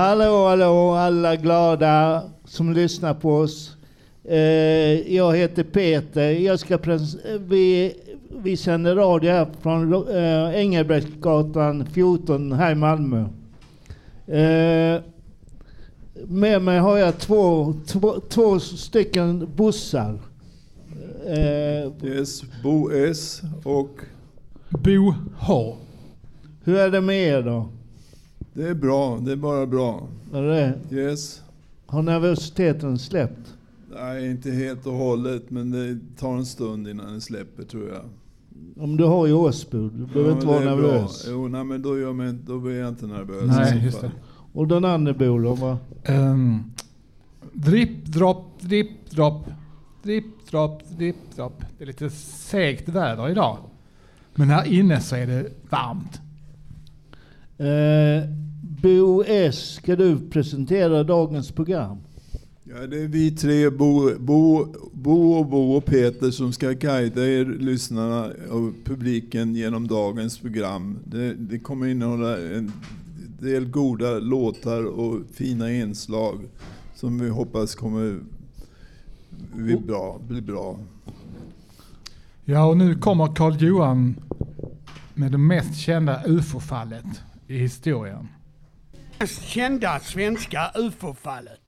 Hallå, hallå alla glada som lyssnar på oss. Eh, jag heter Peter. Jag ska pres- vi, vi sänder radio här från eh, Engelbrektsgatan 14 här i Malmö. Eh, med mig har jag två, två, två stycken bussar. Eh, Yes, Bo S och Bo H. hur är det med er då? Det är bra, det är bara bra. Är det? Yes. Har nervositeten släppt? Nej, inte helt och hållet, men det tar en stund innan det släpper tror jag. Om du har ju åsbud, du behöver Ja, inte vara är bra. nervös. Jo, nej, men då, gör mig, då blir jag inte nervös Nej, just det. Och den andra bolen va? Um, dripp, dropp, dripp, dropp. Dripp, dropp, dripp, dropp. Det är lite segt väder idag. Men här inne så är det varmt. Eh, Bo S, ska du presentera dagens program? Ja, det är vi tre, Bo, Bo, Bo och Bo och Peter, som ska guida er lyssnarna och publiken genom dagens program. Det, det kommer innehålla en del goda låtar och fina inslag som vi hoppas kommer bli bra. Bli bra. Ja, och nu kommer Karl Johan med det mest kända ufo-fallet i historien mest kända svenska ufo-fallet.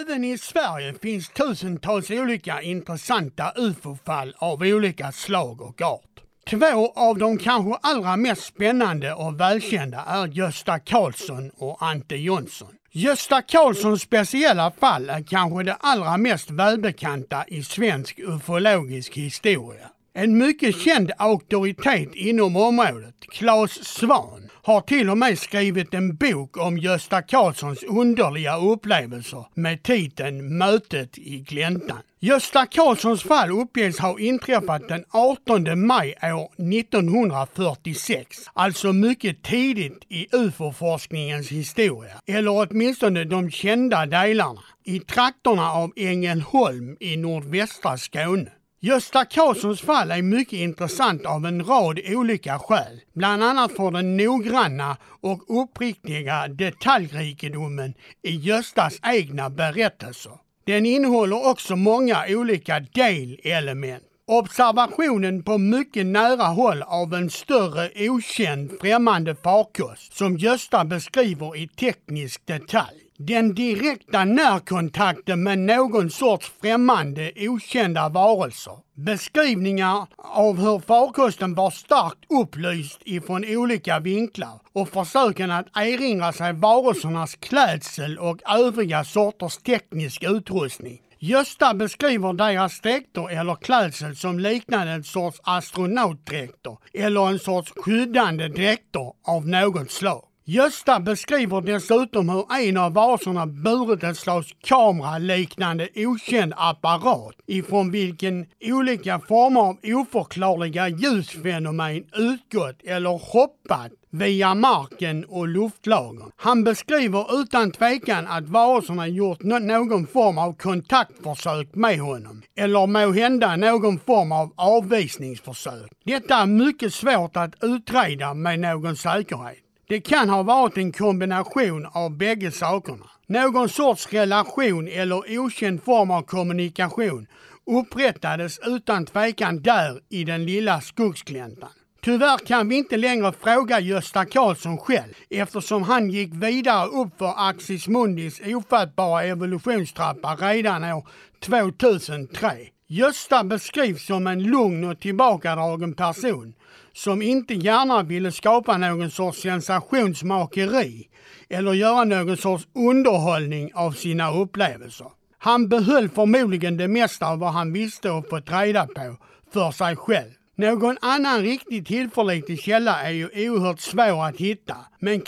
Även i Sverige finns tusentals olika intressanta ufo-fall av olika slag och art. Två av de kanske allra mest spännande och välkända är Gösta Karlsson och Ante Jonsson. Gösta Karlssons speciella fall är kanske det allra mest välbekanta i svensk ufologisk historia. En mycket känd auktoritet inom området, Claes Svan, har till och med skrivit en bok om Gösta Karlssons underliga upplevelser med titeln Mötet i gläntan. Gösta Karlssons fall uppges ha inträffat den 18 maj år 1946, alltså mycket tidigt i ufo-forskningens historia, eller åtminstone de kända delarna, i trakterna av Ängelholm i nordvästra Skåne. Gösta Karlssons fall är mycket intressant av en rad olika skäl. Bland annat för den noggranna och uppriktiga detaljrikedomen i Göstas egna berättelser. Den innehåller också många olika delelement. Observationen på mycket nära håll av en större okänd främmande farkost som Gösta beskriver i teknisk detalj. Den direkta närkontakten med någon sorts främmande okända varelser. Beskrivningar av hur farkosten var starkt upplyst ifrån olika vinklar och försöken att erinra sig varelsernas klädsel och övriga sorters teknisk utrustning. Gösta beskriver deras dräkter eller klädsel som liknande en sorts astronautdräkter eller en sorts skyddande dräkter av något slag. Gösta beskriver dessutom hur en av vaserna burit ett slags kameraliknande okänd apparat ifrån vilken olika former av oförklarliga ljusfenomen utgått eller hoppat via marken och luftlagren. Han beskriver utan tvekan att varelserna gjort någon form av kontaktförsök med honom eller måhända någon form av avvisningsförsök. Detta är mycket svårt att utreda med någon säkerhet. Det kan ha varit en kombination av bägge sakerna. Någon sorts relation eller okänd form av kommunikation upprättades utan tvekan där i den lilla skogsgläntan. Tyvärr kan vi inte längre fråga Gösta Karlsson själv eftersom han gick vidare upp för Axis Mundis ofattbara evolutionstrappa redan år 2003. Gösta beskrivs som en lugn och tillbakadragen person som inte gärna ville skapa någon sorts sensationsmakeri eller göra någon sorts underhållning av sina upplevelser. Han behöll förmodligen det mesta av vad han visste och fått reda på för sig själv. Någon annan riktigt tillförlitlig källa är ju oerhört svår att hitta, men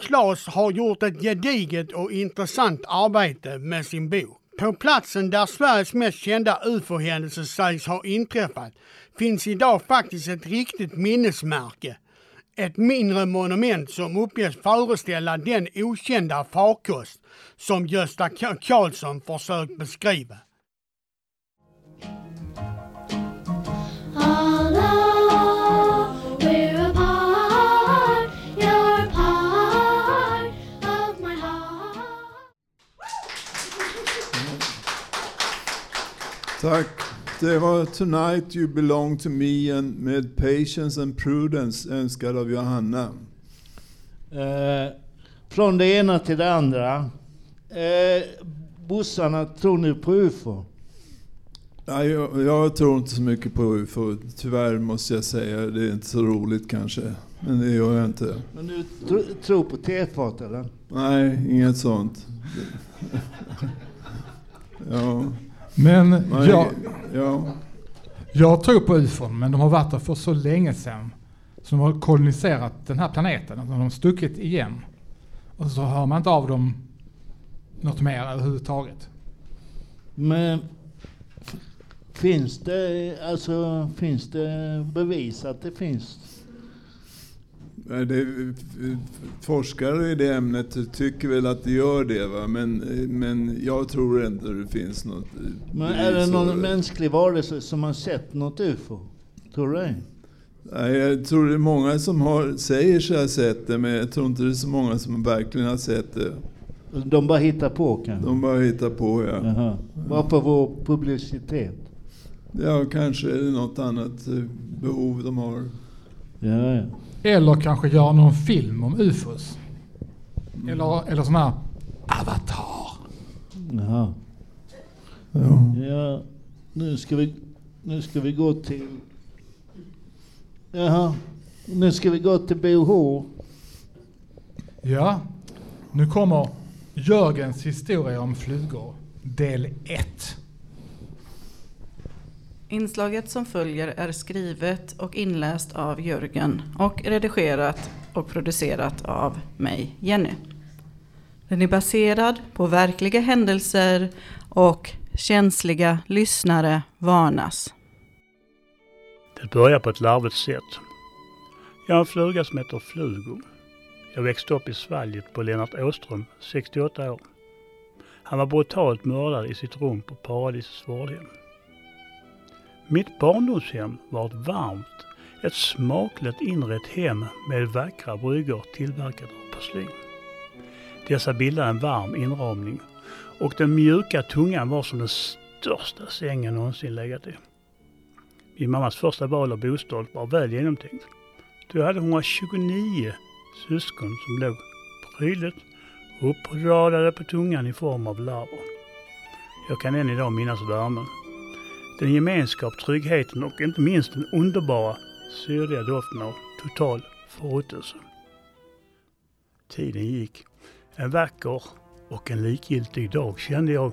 Claes har gjort ett gediget och intressant arbete med sin bok. På platsen där Sveriges mest kända ufo-händelse sägs ha inträffat finns idag faktiskt ett riktigt minnesmärke. Ett mindre monument som uppges föreställa den okända farkost som Gösta Karlsson försökt beskriva. Tack. Det var Tonight You Belong To Me and med Patience and Prudence önskad av Johanna. Eh, från det ena till det andra. Eh, bussarna, tror ni på UFO? Nej, jag, jag tror inte så mycket på UFO. Tyvärr måste jag säga. Det är inte så roligt kanske. Men det gör jag inte. Men du tro, tror på tefat eller? Nej, inget sånt. Ja, Men nej, jag, ja. jag tror på ufon, men de har varit där för så länge sedan. Så de har koloniserat den här planeten. De har stuckit igen. Och så hör man inte av dem något mer överhuvudtaget. Men finns det, alltså, finns det bevis att det finns? Det, forskare i det ämnet tycker väl att det gör det. Va? Men, men jag tror inte det finns något Men är det någon för mänsklig varelse som har sett något UFO? Tror du det? Jag tror det är många som har, säger sig ha sett det, men jag tror inte det är så många som verkligen har sett det. De bara hittar på kanske? De bara hittar på, ja. Jaha. Bara för vår publicitet? Ja, kanske är det något annat eh, behov de har. Ja, ja. Eller kanske göra någon film om ufos. Eller, eller sån här Avatar. Jaha. Ja. Ja, nu ska vi, nu ska vi gå till... Jaha, nu ska vi gå till BOH. Ja, nu kommer Jörgens historia om flugor, del 1. Inslaget som följer är skrivet och inläst av Jörgen och redigerat och producerat av mig, Jenny. Den är baserad på verkliga händelser och känsliga lyssnare varnas. Det börjar på ett larvigt sätt. Jag har en fluga som heter Flugo. Jag växte upp i svalget på Lennart Åström, 68 år. Han var brutalt mördad i sitt rum på Paradisets vårdhem. Mitt barndomshem var ett varmt, ett smakligt inrett hem med vackra bryggor tillverkade av porslin. Dessa bildade en varm inramning och den mjuka tungan var som den största sängen någonsin legat i. Min mammas första val av bostad var väl genomtänkt. Då hade hon 129 syskon som låg prydligt uppradade på tungan i form av larver. Jag kan än idag minnas värmen. Den gemenskap, tryggheten och inte minst den underbara syrliga doften av total förruttnelse. Tiden gick. En vacker och en likgiltig dag kände jag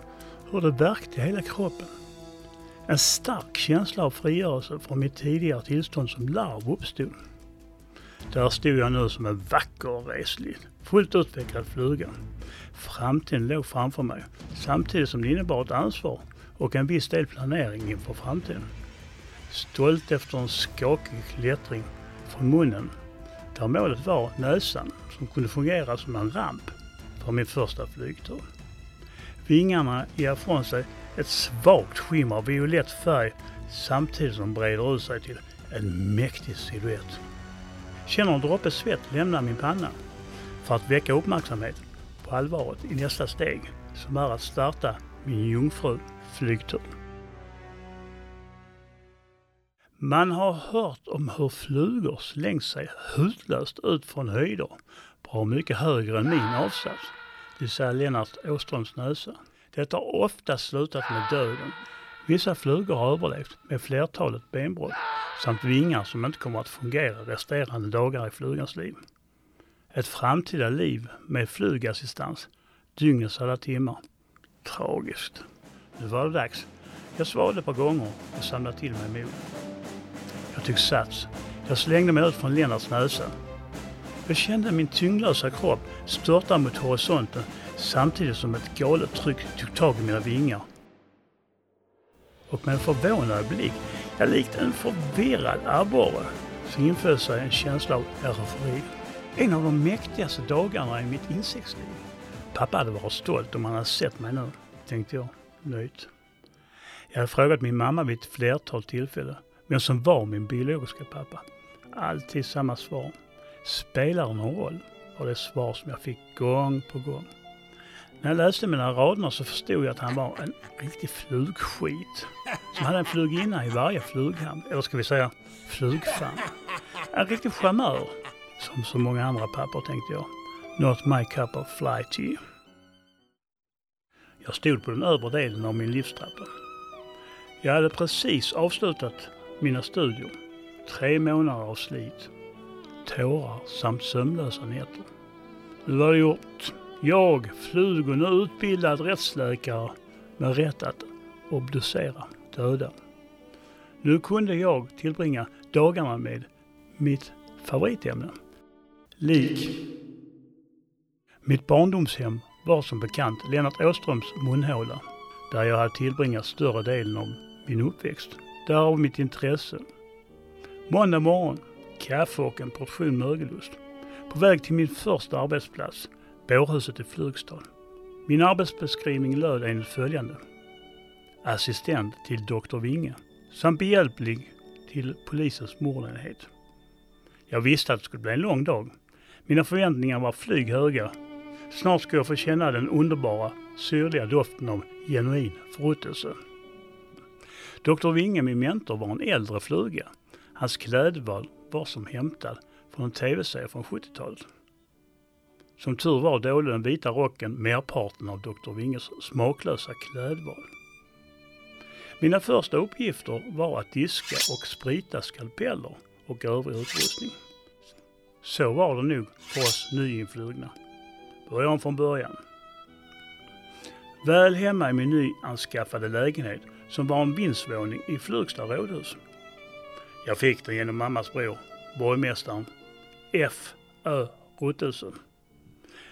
hur det värkte i hela kroppen. En stark känsla av frigörelse från mitt tidigare tillstånd som larv uppstod. Där stod jag nu som en vacker och reslig, fullt utvecklad fluga. Framtiden låg framför mig, samtidigt som det innebar ett ansvar och en viss del planering inför framtiden. Stolt efter en skakig klättring från munnen, där målet var näsan som kunde fungera som en ramp för min första flygtur. Vingarna ger ifrån sig ett svagt skimmer av violett färg samtidigt som de breder ut sig till en mäktig silhuett. Känner en droppe svett lämna min panna för att väcka uppmärksamhet på allvaret i nästa steg som är att starta min jungfru Flygtur. Man har hört om hur flugor slängt sig hutlöst ut från höjder bra mycket högre än min avsats, det vill säga Lennart Åströms näsa. Detta har ofta slutat med döden. Vissa flugor har överlevt med flertalet benbrott samt vingar som inte kommer att fungera resterande dagar i flugans liv. Ett framtida liv med flugassistans dygnets alla timmar. Tragiskt. Nu var det dags. Jag svalde ett par gånger och samlade till mig mod. Jag tog sats. Jag slängde mig ut från Lennarts näsa. Jag kände min tyngdlösa kropp störta mot horisonten samtidigt som ett galet tryck tog tag i mina vingar. Och med en förvånad blick, ja likt en förvirrad abborre, så inföll sig en känsla av eufori. En av de mäktigaste dagarna i mitt insektsliv. Pappa hade varit stolt om han hade sett mig nu, tänkte jag nöjt. Jag hade frågat min mamma vid ett flertal tillfällen vem som var min biologiska pappa. Alltid samma svar. Spelar det någon roll? var det svar som jag fick gång på gång. När jag läste mellan raderna så förstod jag att han var en riktig flugskit. Som hade en fluginna i varje flughamn, eller ska vi säga flugfamn. En riktig charmör. Som så många andra pappor tänkte jag. Not my cup of fly tea. Jag stod på den övre delen av min livstrappa. Jag hade precis avslutat mina studier. Tre månader av slit, tårar samt sömnlösa nätter. Nu var det gjort. Jag, Flugo, nu utbildad rättsläkare med rätt att obducera döda. Nu kunde jag tillbringa dagarna med mitt favoritämne, lik. Mitt barndomshem var som bekant Lennart Åströms munhåla, där jag hade tillbringat större delen av min uppväxt. Därav mitt intresse. Måndag morgon, kaffe och en portion mögelost. På väg till min första arbetsplats, bårhuset i Flugstad. Min arbetsbeskrivning löd enligt följande. Assistent till doktor Winge samt behjälplig till polisens mordenhet. Jag visste att det skulle bli en lång dag. Mina förväntningar var flyghöga. Snart ska jag få känna den underbara, syrliga doften av genuin förruttelse. Doktor Winge, min mentor, var en äldre fluga. Hans klädval var som hämtad från en tv-serie från 70-talet. Som tur var dolde den vita rocken merparten av Dr. Winges smaklösa klädval. Mina första uppgifter var att diska och sprita skalpeller och övrig utrustning. Så var det nog för oss nyinflugna. Börja om från början. Väl hemma i min nyanskaffade lägenhet som var en vindsvåning i Flugstad rådhus. Jag fick den genom mammas bror, borgmästaren F. Ö. Ruttelsen.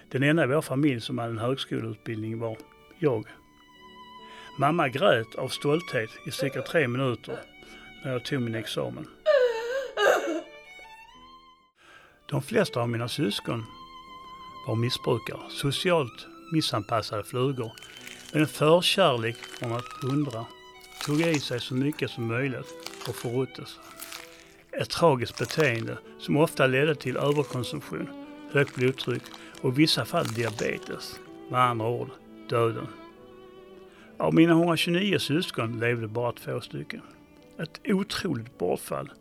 Den enda i vår familj som hade en högskoleutbildning var jag. Mamma grät av stolthet i cirka tre minuter när jag tog min examen. De flesta av mina syskon var missbrukare, socialt missanpassade flugor med en förkärlek från att undra, tog i sig så mycket som möjligt och förruttelse. Ett tragiskt beteende som ofta ledde till överkonsumtion, högt blodtryck och i vissa fall diabetes. Med andra ord, döden. Av mina 129 syskon levde bara två stycken. Ett otroligt bortfall.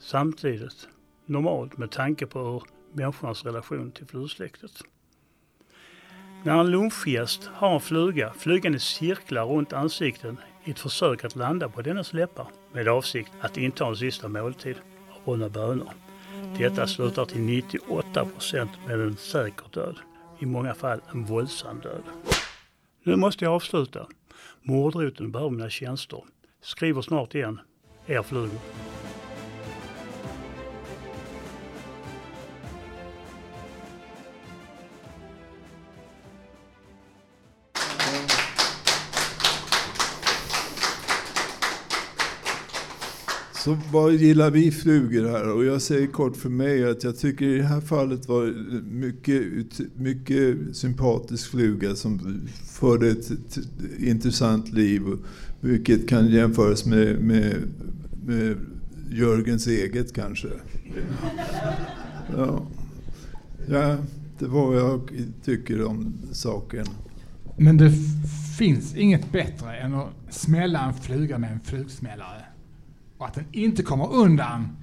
Samtidigt normalt med tanke på hur människans relation till flugsläktet. När en lunchgäst har en fluga flygande cirklar runt ansikten i ett försök att landa på dennes läppar med avsikt att inta en sista måltid av bruna bönor. Detta slutar till 98 procent med en säker död. I många fall en våldsam död. Nu måste jag avsluta. Mordroten behöver mina tjänster. Skriver snart igen. Er flugor. Så vad gillar vi flugor här? Och jag säger kort för mig att jag tycker i det här fallet var det mycket, mycket sympatisk fluga som förde ett, ett intressant liv. Vilket kan jämföras med, med, med Jörgens eget kanske. Ja. ja, det var vad jag tycker om saken. Men det finns inget bättre än att smälla en fluga med en flugsmällare. Och att den inte kommer undan.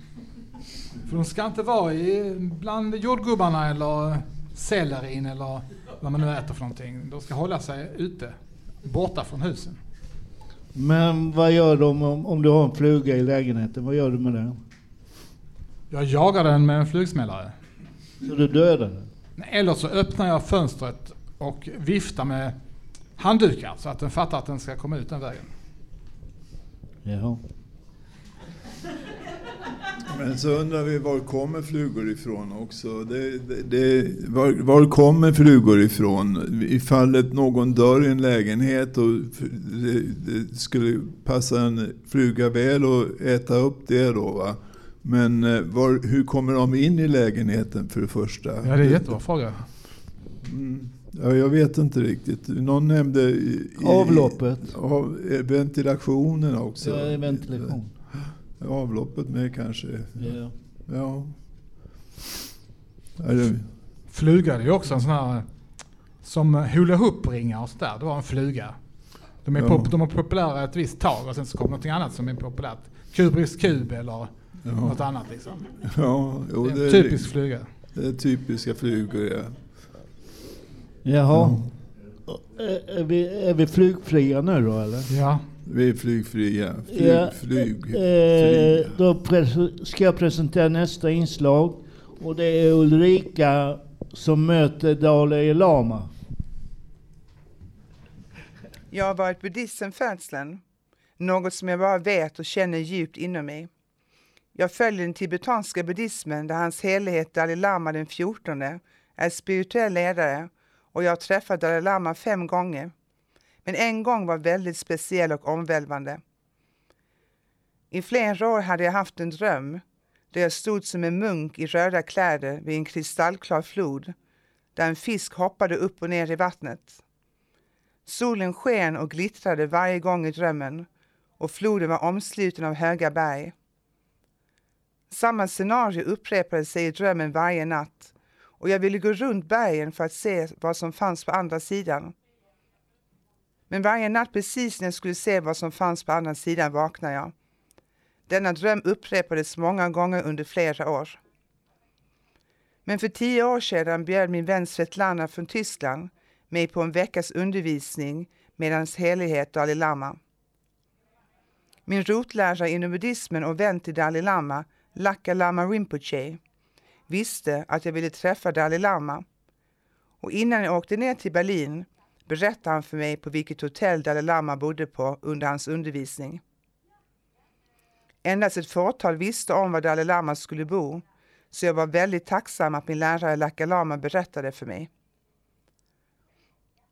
För de ska inte vara i, bland jordgubbarna eller sellerin eller vad man nu äter för någonting. De ska hålla sig ute, borta från husen. Men vad gör de om, om du har en fluga i lägenheten? Vad gör du med den? Jag jagar den med en flugsmällare. Så du dödar den? Eller så öppnar jag fönstret och viftar med handdukar så att den fattar att den ska komma ut den vägen. Jaha. Men så undrar vi var kommer flugor ifrån också? Det, det, det, var, var kommer flugor ifrån? I fallet någon dör i en lägenhet och det, det skulle passa en fluga väl att äta upp det då va? Men eh, var, hur kommer de in i lägenheten för det första? Ja, det är en jättebra fråga. Mm. Ja, jag vet inte riktigt. Någon nämnde i, i, Avloppet. Av, eh, ventilationen också. Ja, ventilation. Avloppet med kanske. Ja. Ja. Ja, det- Fluga det är också en sån här som hula hoop-ringar och sådär. Det var en fluga. De är, Ja. pop, de är populära ett visst tag och sen så kommer någonting annat som är populärt. Kubriks kub eller något annat liksom. Ja, jo, Det är det, en är, typisk fluga. det är typiska flugor. Ja. Jaha. Är, är, vi, är vi flygfria nu då eller? Ja. Vi är flygfria. Flyg, Ja, flyg, Eh, flyg. då ska jag presentera nästa inslag. Och det är Ulrika som möter Dalai Lama. Jag har varit buddhist sedan födseln, något som jag bara vet och känner djupt inom mig. Jag följer den tibetanska buddhismen där hans helighet Dalai Lama den 14 är spirituell ledare och jag har träffat Dalai Lama fem gånger. Men en gång var väldigt speciell och omvälvande. I flera år hade jag haft en dröm där jag stod som en munk i röda kläder vid en kristallklar flod där en fisk hoppade upp och ner i vattnet. Solen sken och glittrade varje gång i drömmen och floden var omsluten av höga berg. Samma scenario upprepade sig i drömmen varje natt och jag ville gå runt bergen för att se vad som fanns på andra sidan. Men varje natt precis när jag skulle se vad som fanns på andra sidan vaknade jag. Denna dröm upprepades många gånger under flera år. Men för tio år sedan bjöd min vän Svetlana från Tyskland mig på en veckas undervisning med hans helighet Dalai Lama. Min rotlärare inom buddhismen och vän till Dalai Lama, Laka Lama Rinpoche, visste att jag ville träffa Dalai Lama. Och innan jag åkte ner till Berlin berättade han för mig på vilket hotell Dalai Lama bodde på under hans undervisning. Endast ett fåtal visste om var Dalai Lama skulle bo, så jag var väldigt tacksam att min lärare Laka Lama berättade för mig.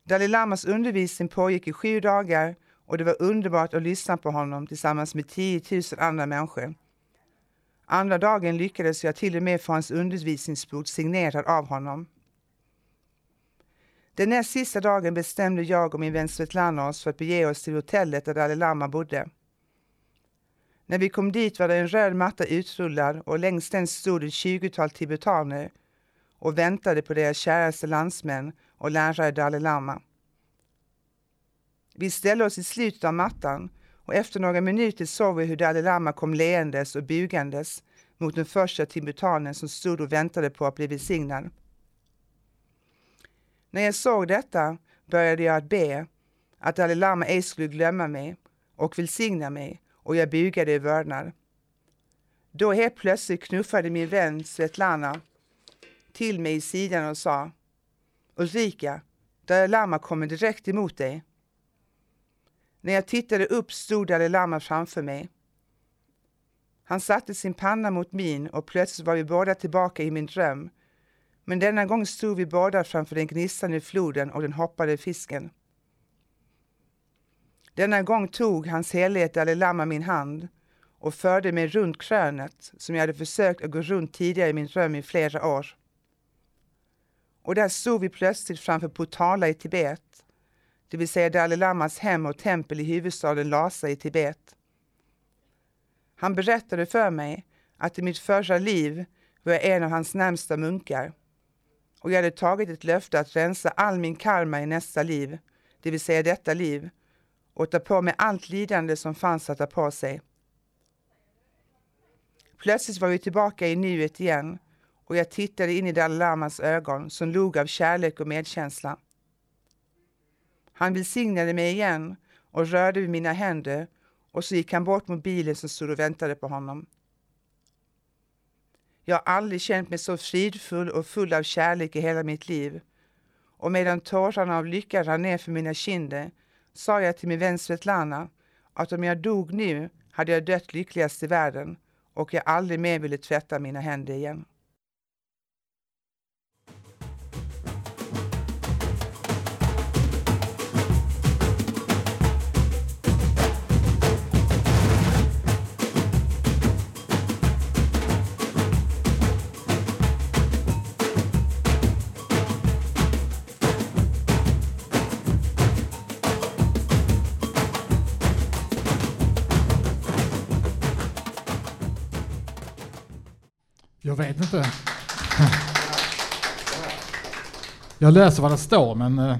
Dalai Lamas undervisning pågick i sju dagar och det var underbart att lyssna på honom tillsammans med 10 000 andra människor. Andra dagen lyckades jag till och med få hans undervisningsbok signerad av honom. Den näst sista dagen bestämde jag och min vän Svetlana oss för att bege oss till hotellet där Dalai Lama bodde. När vi kom dit var det en röd matta utrullad och längs den stod ett tjugotal tibetaner och väntade på deras käraste landsmän och lärare Dalai Lama. Vi ställde oss i slutet av mattan och efter några minuter såg vi hur Dalai Lama kom leendes och bugandes mot den första tibetanen som stod och väntade på att bli välsignad. När jag såg detta började jag att be att Dalai Lama ej skulle glömma mig och välsigna mig och jag bugade i vördnad. Då helt plötsligt knuffade min vän Svetlana till mig i sidan och sa Ulrika, Dalai Lama kommer direkt emot dig. När jag tittade upp stod Dalai Lama framför mig. Han satte sin panna mot min och plötsligt var vi båda tillbaka i min dröm. Men denna gång stod vi båda framför den gnistrande floden och den hoppade fisken. Denna gång tog hans helighet Dalai Lama min hand och förde mig runt krönet som jag hade försökt att gå runt tidigare i min dröm i flera år. Och där stod vi plötsligt framför Potala i Tibet, det vill säga Dalai Lamas hem och tempel i huvudstaden Lhasa i Tibet. Han berättade för mig att i mitt förra liv var jag en av hans närmsta munkar och jag hade tagit ett löfte att rensa all min karma i nästa liv, det vill säga detta liv, och ta på mig allt lidande som fanns att ta på sig. Plötsligt var vi tillbaka i nuet igen och jag tittade in i Dalai Lamas ögon som log av kärlek och medkänsla. Han välsignade mig igen och rörde vid mina händer och så gick han bort mot bilen som stod och väntade på honom. Jag har aldrig känt mig så fridfull och full av kärlek i hela mitt liv. Och medan tårarna av lycka rann ner för mina kinder sa jag till min vän Svetlana att om jag dog nu hade jag dött lyckligast i världen och jag aldrig mer ville tvätta mina händer igen. Inte. Jag läser vad det står men eh,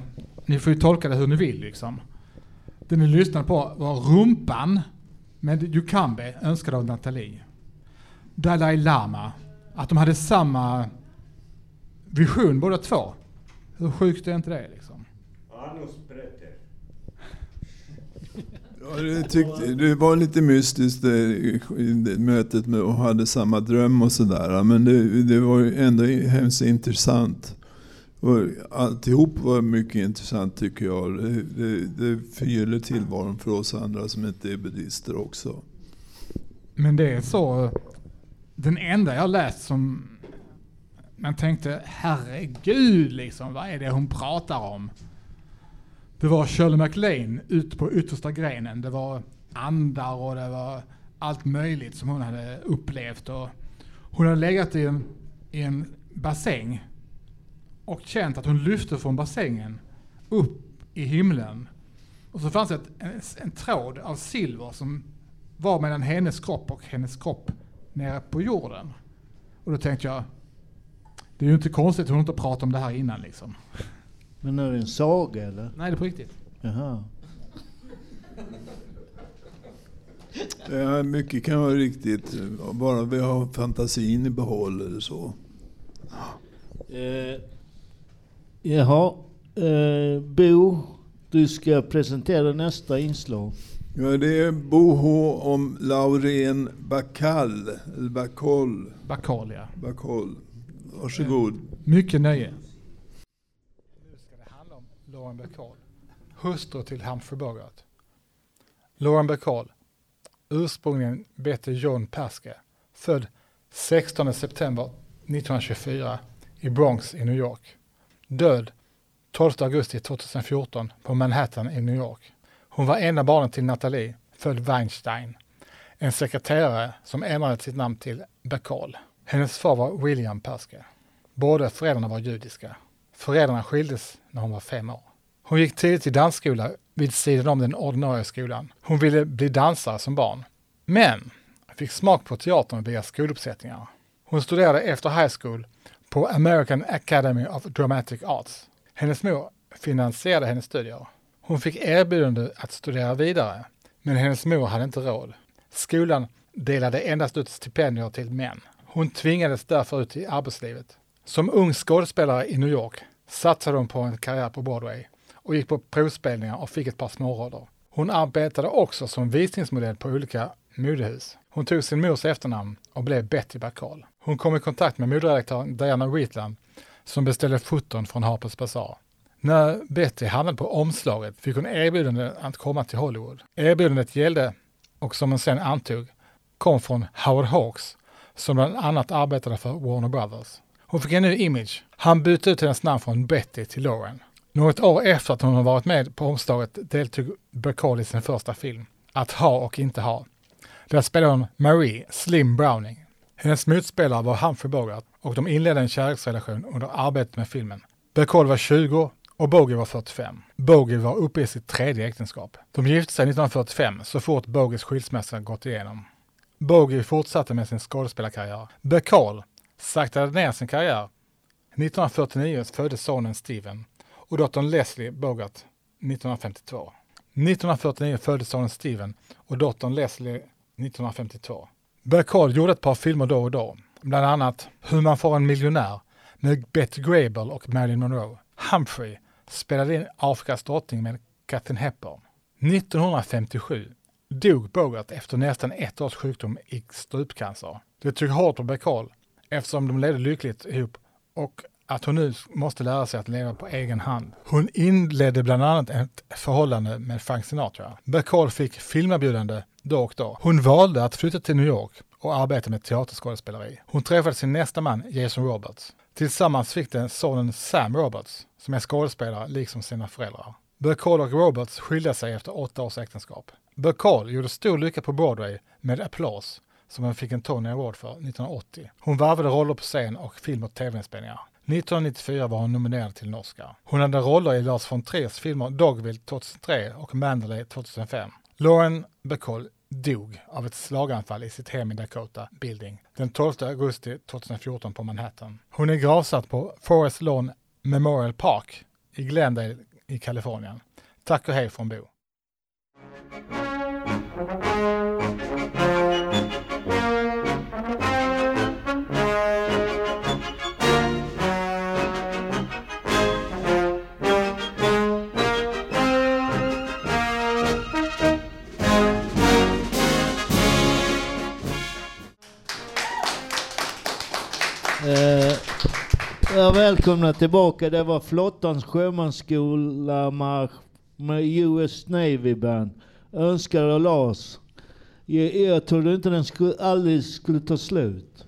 ni får ju tolka det hur ni vill liksom. Det ni lyssnade på var Rumpan med Yukambe önskad av Nathalie. Dalai Lama. Att de hade samma vision båda två. Hur sjukt är inte det liksom? Ja, det, tyckte, det var lite mystiskt det, i mötet med och hade samma dröm och sådär. Men det, det var ändå hemskt intressant. Och alltihop var mycket intressant tycker jag. Det, det, det förgyller tillvaron för oss andra som inte är buddister också. Men det är så, den enda jag läst som man tänkte herregud liksom, vad är det hon pratar om? Det var Shirley MacLaine ut på yttersta grenen. Det var andar och det var allt möjligt som hon hade upplevt. Och hon hade legat i en, i en bassäng och känt att hon lyfte från bassängen upp i himlen. Och så fanns det en, en tråd av silver som var mellan hennes kropp och hennes kropp nere på jorden. Och då tänkte jag, det är ju inte konstigt att hon inte pratat om det här innan liksom. Men är det en saga eller? Nej, det är på riktigt. Jaha. Ja, mycket kan vara riktigt. Bara vi har fantasin i behåll eller så. Eh, jaha. Eh, Bo, du ska presentera nästa inslag. Ja, det är Boho om Laurén Bacall. Eller Bacall. Bakalia. Bacall. Varsågod. Mycket nöje. Nu ska det handla om Lauren Bacall, hustru till Humphrey Bogart. Lauren Bacall, ursprungligen Betty John Paske, född 16 september 1924 i Bronx i New York. Död 12 augusti 2014 på Manhattan i New York. Hon var ena barnet till Nathalie, född Weinstein, en sekreterare som ändrade sitt namn till Bacall. Hennes far var William Paske. Båda föräldrarna var judiska. Föräldrarna skildes när hon var fem år. Hon gick tidigt i dansskola vid sidan om den ordinarie skolan. Hon ville bli dansare som barn. Men fick smak på teatern via skoluppsättningar. Hon studerade efter high school på American Academy of Dramatic Arts. Hennes mor finansierade hennes studier. Hon fick erbjudande att studera vidare, men hennes mor hade inte råd. Skolan delade endast ut stipendier till män. Hon tvingades därför ut i arbetslivet. Som ung skådespelare i New York satsade hon på en karriär på Broadway och gick på provspelningar och fick ett par småroller. Hon arbetade också som visningsmodell på olika modehus. Hon tog sin mors efternamn och blev Betty Bacall. Hon kom i kontakt med moderedaktören Diana Wheatland som beställde foton från Harper's Bazaar. När Betty hamnade på omslaget fick hon erbjudande att komma till Hollywood. Erbjudandet gällde, och som hon sen antog, kom från Howard Hawks som bland annat arbetade för Warner Brothers. Hon fick en ny image. Han bytte ut hennes namn från Betty till Lauren. Något år efter att hon har varit med på omslaget deltog Bacall i sin första film, Att ha och inte ha. Där spelade hon Marie Slim Browning. Hennes motspelare var Humphrey Bogart och de inledde en kärleksrelation under arbetet med filmen. Bacall var 20 och Bogie var 45. Bogie var uppe i sitt tredje äktenskap. De gifte sig 1945 så fort Bogies skilsmässa gått igenom. Bogie fortsatte med sin skådespelarkarriär. Bacall saktade ner sin karriär. 1949 föddes sonen Steven och dottern Leslie Bogart 1952. 1949 föddes sonen Steven och dottern Leslie 1952. Bacall gjorde ett par filmer då och då, bland annat Hur man får en miljonär med Betty Grable och Marilyn Monroe. Humphrey spelade in Afrikas drottning med Katharine Hepburn. 1957 dog Bogart efter nästan ett års sjukdom i strupcancer. Det tog hårt på Bacall eftersom de levde lyckligt ihop och att hon nu måste lära sig att leva på egen hand. Hon inledde bland annat ett förhållande med Frank Sinatra. Bacall fick filmerbjudande då och då. Hon valde att flytta till New York och arbeta med teaterskådespeleri. Hon träffade sin nästa man, Jason Roberts. Tillsammans fick de sonen Sam Roberts, som är skådespelare liksom sina föräldrar. Bacall och Roberts skilde sig efter åtta års äktenskap. Bacall gjorde stor lycka på Broadway med applås som hon fick en Tony Award för 1980. Hon varvade roller på scen och film och tv-inspelningar. 1994 var hon nominerad till en Oscar. Hon hade roller i Lars von Triers filmer Dogville 2003 och Mandalay 2005. Lauren Bacall dog av ett slaganfall i sitt hem i Dakota Building den 12 augusti 2014 på Manhattan. Hon är gravsatt på Forest Lawn Memorial Park i Glendale i Kalifornien. Tack och hej från Bo. Eh, ja, välkomna tillbaka. Det var flottans sjömansskola marsch med US Navy Band. Önskar och Lars. Jag, jag trodde inte den skulle, aldrig skulle ta slut.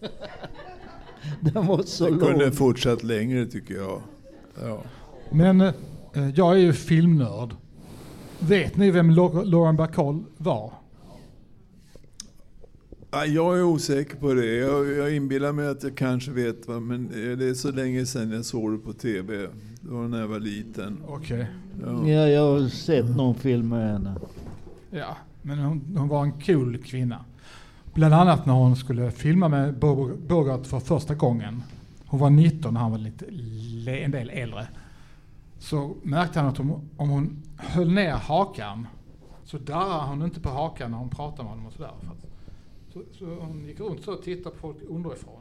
den var så Det kunde lång. fortsatt längre tycker jag. Ja. Men eh, jag är ju filmnörd. Vet ni vem Lau- Lauren Bacall var? Ja, Jag är osäker på det. Jag, jag inbillar mig att jag kanske vet, va? men det är så länge sedan jag såg det på TV. Det var när jag var liten. Okej. Ja. Ja, jag har sett någon film med henne. Ja, men hon, hon var en cool kvinna. Bland annat när hon skulle filma med Bo- Bogart för första gången. Hon var 19 när han var lite, en del äldre. Så märkte han att om, om hon höll ner hakan så darrade hon inte på hakan när hon pratade med honom och sådär. För så, så hon gick runt så och tittade på folk underifrån.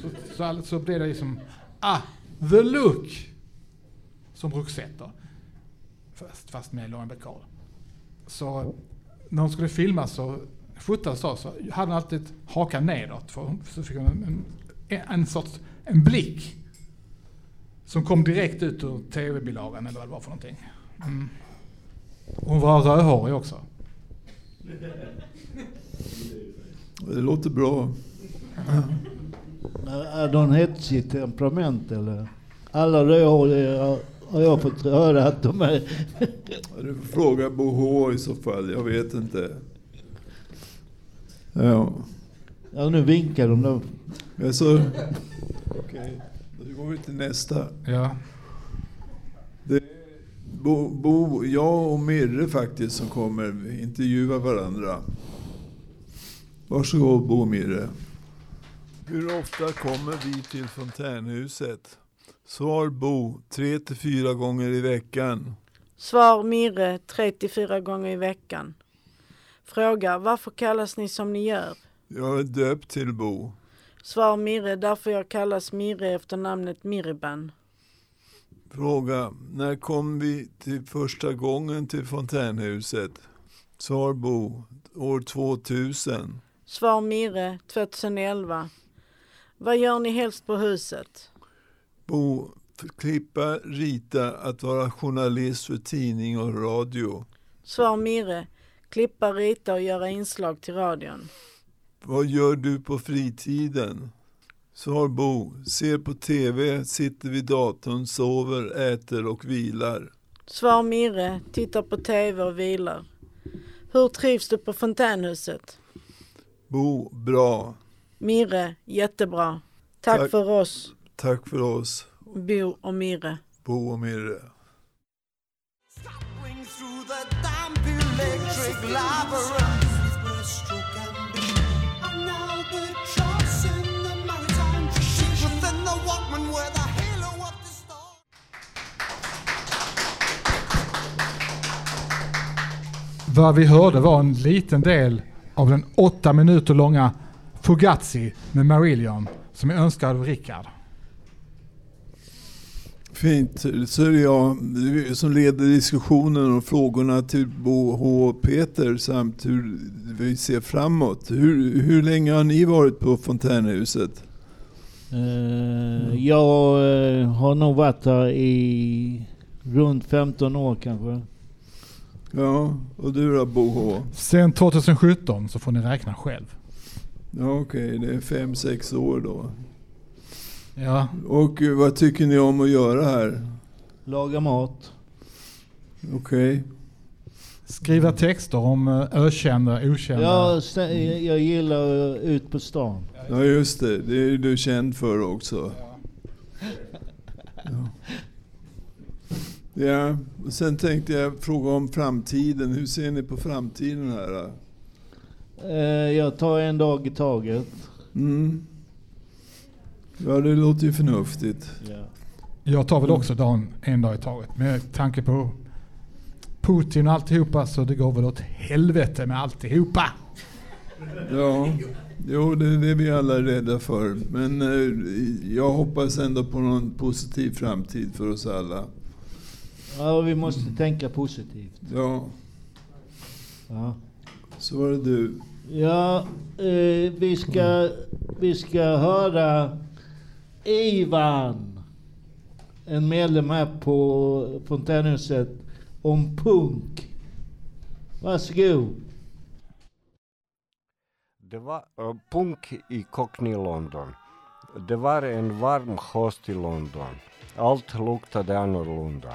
Så, så, så blev det liksom, ah, the look! Som Roxette då. Fast, fast med Lauren Bacall. Så när hon skulle filma så fotas så, så hade hon alltid hakan nedåt. För hon, så fick hon en, en, en sorts en blick. Som kom direkt ut ur tv-bilagan eller vad det var för någonting. Mm. Hon var rödhårig också. Det låter bra. Är de hetsigt temperament eller? Alla rödhåriga har- har jag fått höra att de är. Ja, Du får fråga Bo H i så fall. Jag vet inte. Ja. Ja, nu vinkar de. Då. Alltså, Okej, då går vi till nästa. Ja. Det Bo, Bo, jag och Mirre faktiskt som kommer intervjua varandra. Varsågod Bo och Mirre. Hur ofta kommer vi till fontänhuset? Svar Bo, tre till fyra gånger i veckan. Svar Mirre 3-4 gånger i veckan. Fråga varför kallas ni som ni gör? Jag är döpt till Bo. Svar Mirre därför jag kallas Mirre efter namnet Mirban. Fråga, när kom vi till första gången till fontänhuset? Svar Bo, år 2000. Svar Mirre 2011. Vad gör ni helst på huset? Bo, klippa, rita, att vara journalist för tidning och radio. Svar Mirre. Klippa, rita och göra inslag till radion. Vad gör du på fritiden? Svar Bo, ser på TV, sitter vid datorn, sover, äter och vilar. Svar Mirre. Tittar på tv och vilar. Hur trivs du på fontänhuset? Bo, bra. Mirre. Jättebra. Tack, Tack. för oss, Tack för oss, Bo och Mirre. Bo och Mirre. Vad vi hörde var en liten del av den åtta minuter långa Fugazi med Marillion som är önskad av Rickard. Fint. Så är det jag som leder diskussionen och frågorna till Bo H och Peter samt hur vi ser framåt. Hur, hur länge har ni varit på fontänhuset? Eh, jag eh, har nog varit här i runt 15 år kanske. Ja, och du då Bo H? Sen 2017 så får ni räkna själv. Ja, okej, det är fem, sex år då. Ja, Och eh, vad tycker ni om att göra här? Laga mat. Okej. skriva texter om eh, ökända, okända. Jag, stä- jag gillar eh, ut på stan. Ja, just det. Det är du känd för också. Ja. Ja, och sen tänkte jag fråga om framtiden. Hur ser ni på framtiden här? Eh, jag tar en dag i taget. Mm. Ja, det låter ju förnuftigt. Ja. Jag tar väl också dagen en dag i taget. Med tanke på Putin och alltihopa så det går väl åt helvete med alltihopa. Ja, jo, det är det vi alla är rädda för. Men eh, jag hoppas ändå på någon positiv framtid för oss alla. Ja, vi måste tänka positivt. Ja, Ja, så var det du. ja eh, vi, ska, vi ska höra Ivan, en medlem här på Fontänhuset, om punk. Varsågod. Det var eh, punk i Cockney London. Det var en varm höst i London. Allt luktade annorlunda.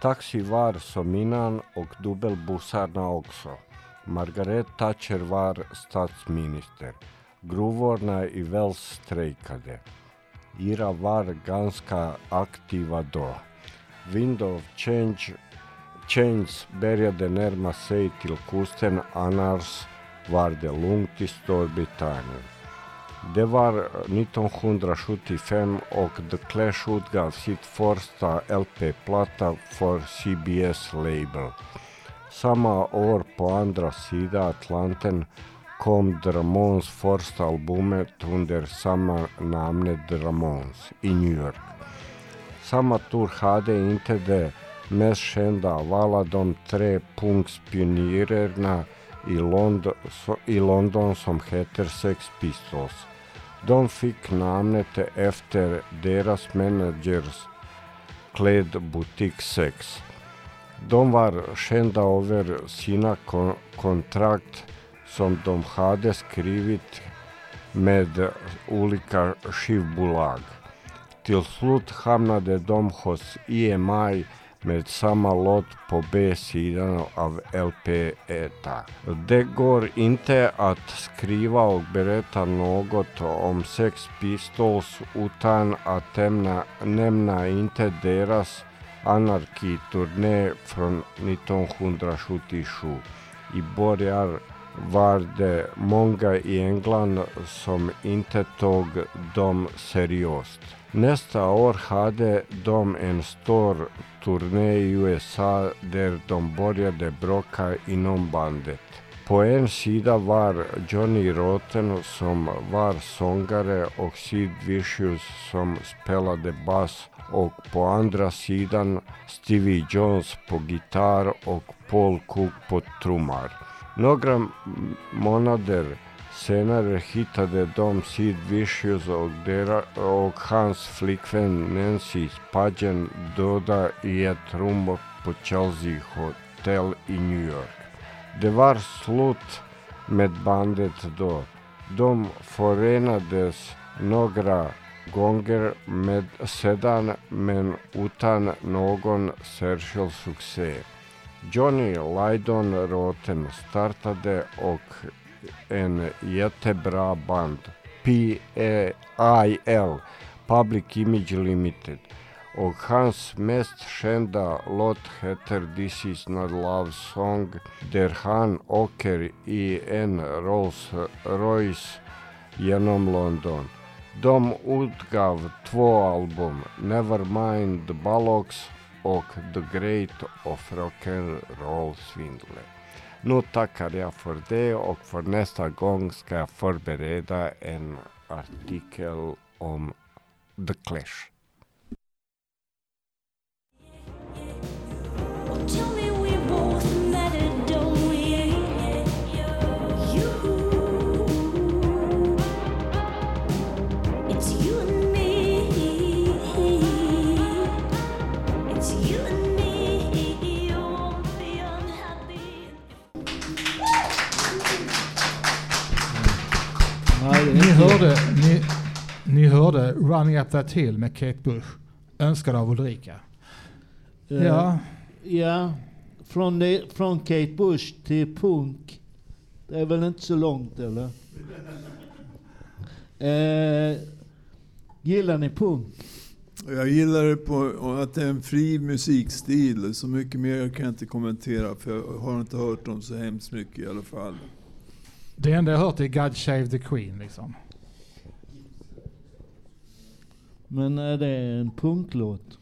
Taxi var som innan och dubbelbussarna också. Margaret Thatcher var statsminister. Gruvorna i Wells strejkade. IRA var ganska aktiva då. Wind of change, Change började närma sig till kusten annars var det lugnt i Storbritannien. Det var 1975 och The Clash utgav sitt första LP-platta för CBS Label. Samma år på andra sidan Atlanten kom The Ramones första albumet under samma namn The Ramones i New York. Samma tur hade inte de mest kända av alla de tre punkspionjärerna i Lond i London som heter Sex Pistols. De fick namnet efter deras managers klädbutik 6. De var kända över sina kon- kontrakt som de hade skrivit med olika skivbolag. Till slut hamnade de hos EMI med samma låt på B-sidan av LP1. Det går inte att skriva och berätta något om Sex Pistols utan att nämna, nämna inte deras anarkiturné från 1977. I början var det många i England som inte tog dem seriöst. Nästa år hade de en stor turné i USA där de började bråka inom bandet. På en sida var Johnny Rotten som var sångare och Sid Vicious som spelade bas och på andra sidan Stevie Jones på gitarr och Paul Cook på trummor. Några månader senare hittade de Sid Vicious och, dera, och hans flickvän Nancy Spagen döda i ett rum på Chelsea Hotel i New York. Det var slut med bandet då. De förenades några gånger med sedan men utan någon särskild succé. Johnny Lydon Roten startade och en jättebra band, PIL, Public Image Limited. Och hans mest kända låt heter This is not love song där han åker i en Rolls Royce genom London. De utgav två album, Nevermind the Bollocks och The Great of Rock'n'Roll Svindle. Nu tackar jag för det och för nästa gång ska jag förbereda en artikel om The Clash. Ni hörde, ni, ni hörde Running Up That Hill med Kate Bush. Önskad av Ulrika. Eh, Ja, Ja, från, det, från Kate Bush till punk. Det är väl inte så långt eller? Eh, gillar ni punk? Jag gillar det på att det är en fri musikstil. Så mycket mer kan jag inte kommentera för jag har inte hört dem så hemskt mycket i alla fall. Det enda jag hört är God Shave the Queen liksom. Men är det en punklåt?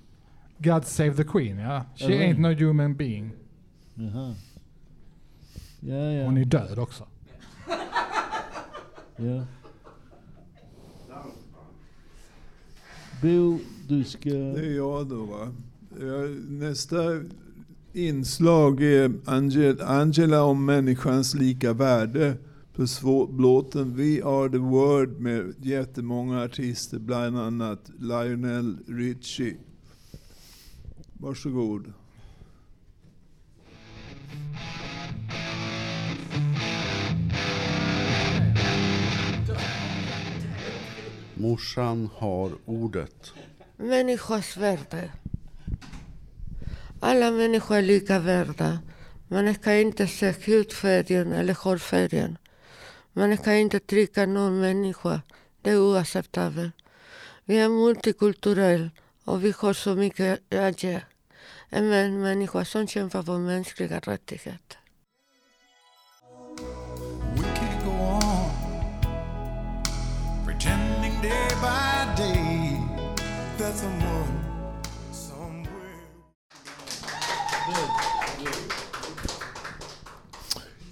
God Save the Queen, ja. She Eller? ain't no human being. Jaha. Ja, ja. Hon är död också. ja. Bo, du ska... Det är jag då va. Nästa inslag är Angel, Angela om människans lika värde. På låten We are the world med jättemånga artister, bland annat Lionel Richie. Varsågod. Morsan har ordet. Människors värde. Alla människor är lika värda. Man ska inte se hudfärgen eller hårfärgen. Man ska inte trycka någon människa. Det är oacceptabelt. Vi är multikulturella och vi har så mycket att ge. En människa som kämpar för mänskliga rättigheter. Pretending day by day that someone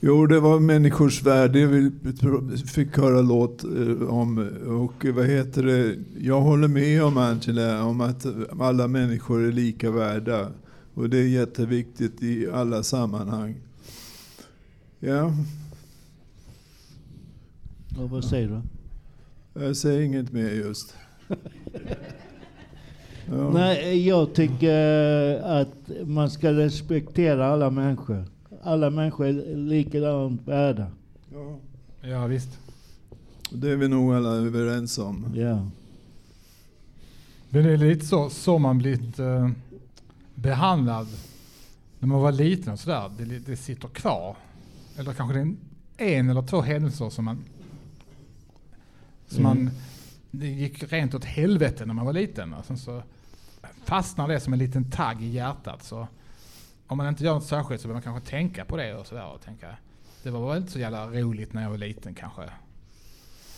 Jo, det var människors värde vi fick höra låt eh, om. Och vad heter det? Jag håller med om Angela, om att alla människor är lika värda. Och det är jätteviktigt i alla sammanhang. Ja, Ja, vad säger du? jag säger inget mer just. Ja. Nej, jag tycker att man ska respektera alla människor. Alla människor är likadant värda. Ja. Ja, visst. Det är vi nog alla överens om. Ja. Men det är lite så, så man blivit eh, behandlad när man var liten och sådär. Det, det sitter kvar. Eller kanske det är en, en eller två händelser som man... Som Mm. man det gick rent åt helvete när man var liten. Och sen så fastnar det som en liten tagg i hjärtat. Så om man inte gör något särskilt så behöver man kanske tänka på det och sådär. Och tänka, det var väl inte så jävla roligt när jag var liten kanske.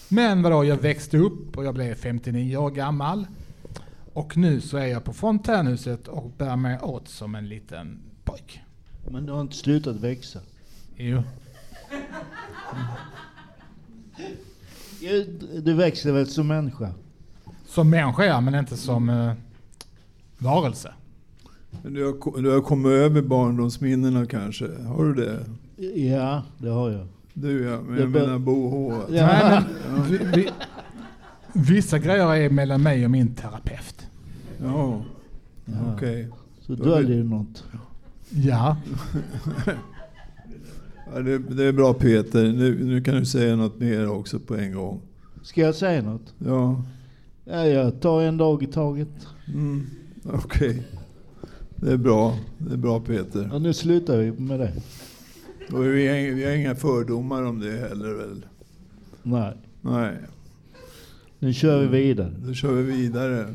Men vadå, jag växte upp och jag blev 59 år gammal. Och nu så är jag på fontänhuset och bär mig åt som en liten pojk. Men du har inte slutat växa. Jo. Du växer väl som människa? Som människa ja, men inte som eh, varelse. Du har, du har kommit över barndomsminnena kanske? Har du det? Ja, det har jag. Du ja, men jag bör- menar Bo H. Ja. Nej, men, vi, vi, vissa grejer är mellan mig och min terapeut. Ja, Ja. okej. Så döljer du något? Ja. Ja, det, det är bra Peter. Nu, nu kan du säga något mer också på en gång. Ska jag säga något? Ja, Ja, jag tar en dag i taget. mm, okej. Det är bra. Det är bra Peter. Och nu slutar vi med det. Och vi, har, vi har inga fördomar om det heller väl? Nej, Nej, nu kör vi vidare. då kör vi vidare.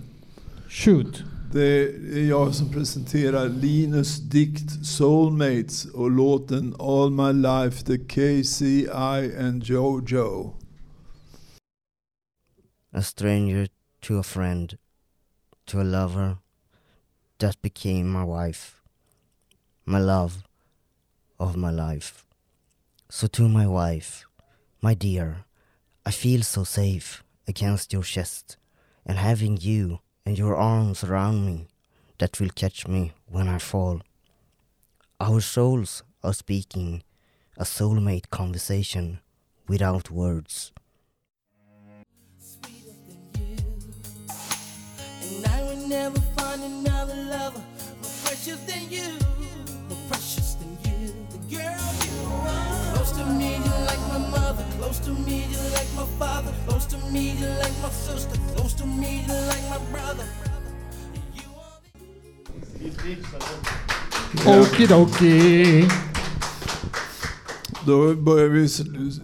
Shoot. Det är jag som presenterar Linus dikt Soulmates och låten All My Life The KCI and Jojo. a stranger to a friend, to a lover that became my wife, my love of my life. So, to my wife, my dear, I feel so safe against your chest, and having you and your arms around me that will catch me when I fall. Our souls are speaking a soulmate conversation without words. Never find another lover more precious than you, more precious than you, the girl you are. Close to me, you're like my mother. Close to me, you're like my father. Close to me, you're like my sister. Close to me, you're like my brother. Okidoki. Då börjar vi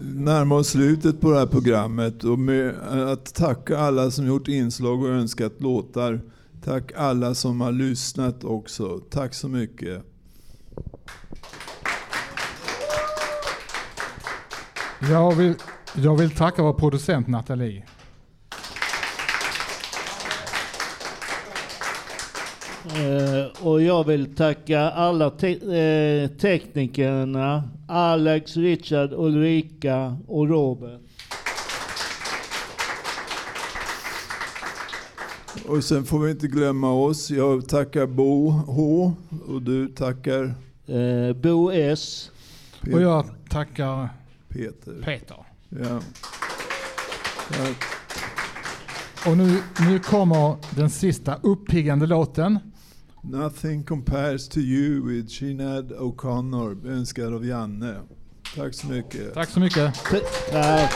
närma oss slutet på det här programmet och med att tacka alla som gjort inslag och önskat låtar. Tack alla som har lyssnat också. Tack så mycket. Jag vill, jag vill tacka vår producent Nathalie. Eh, och jag vill tacka alla te- eh, teknikerna, Alex, Richard, Ulrika och Robert. Och sen får vi inte glömma oss. Jag tackar Bo H och du tackar Eh, Bo S. Och jag tackar Peter. Peter. Ja. Tack. Och nu, nu kommer den sista uppiggande låten. Nothing compares to you with Sinead O'Connor, önskad av Janne. Tack så mycket. Tack så mycket. Tack.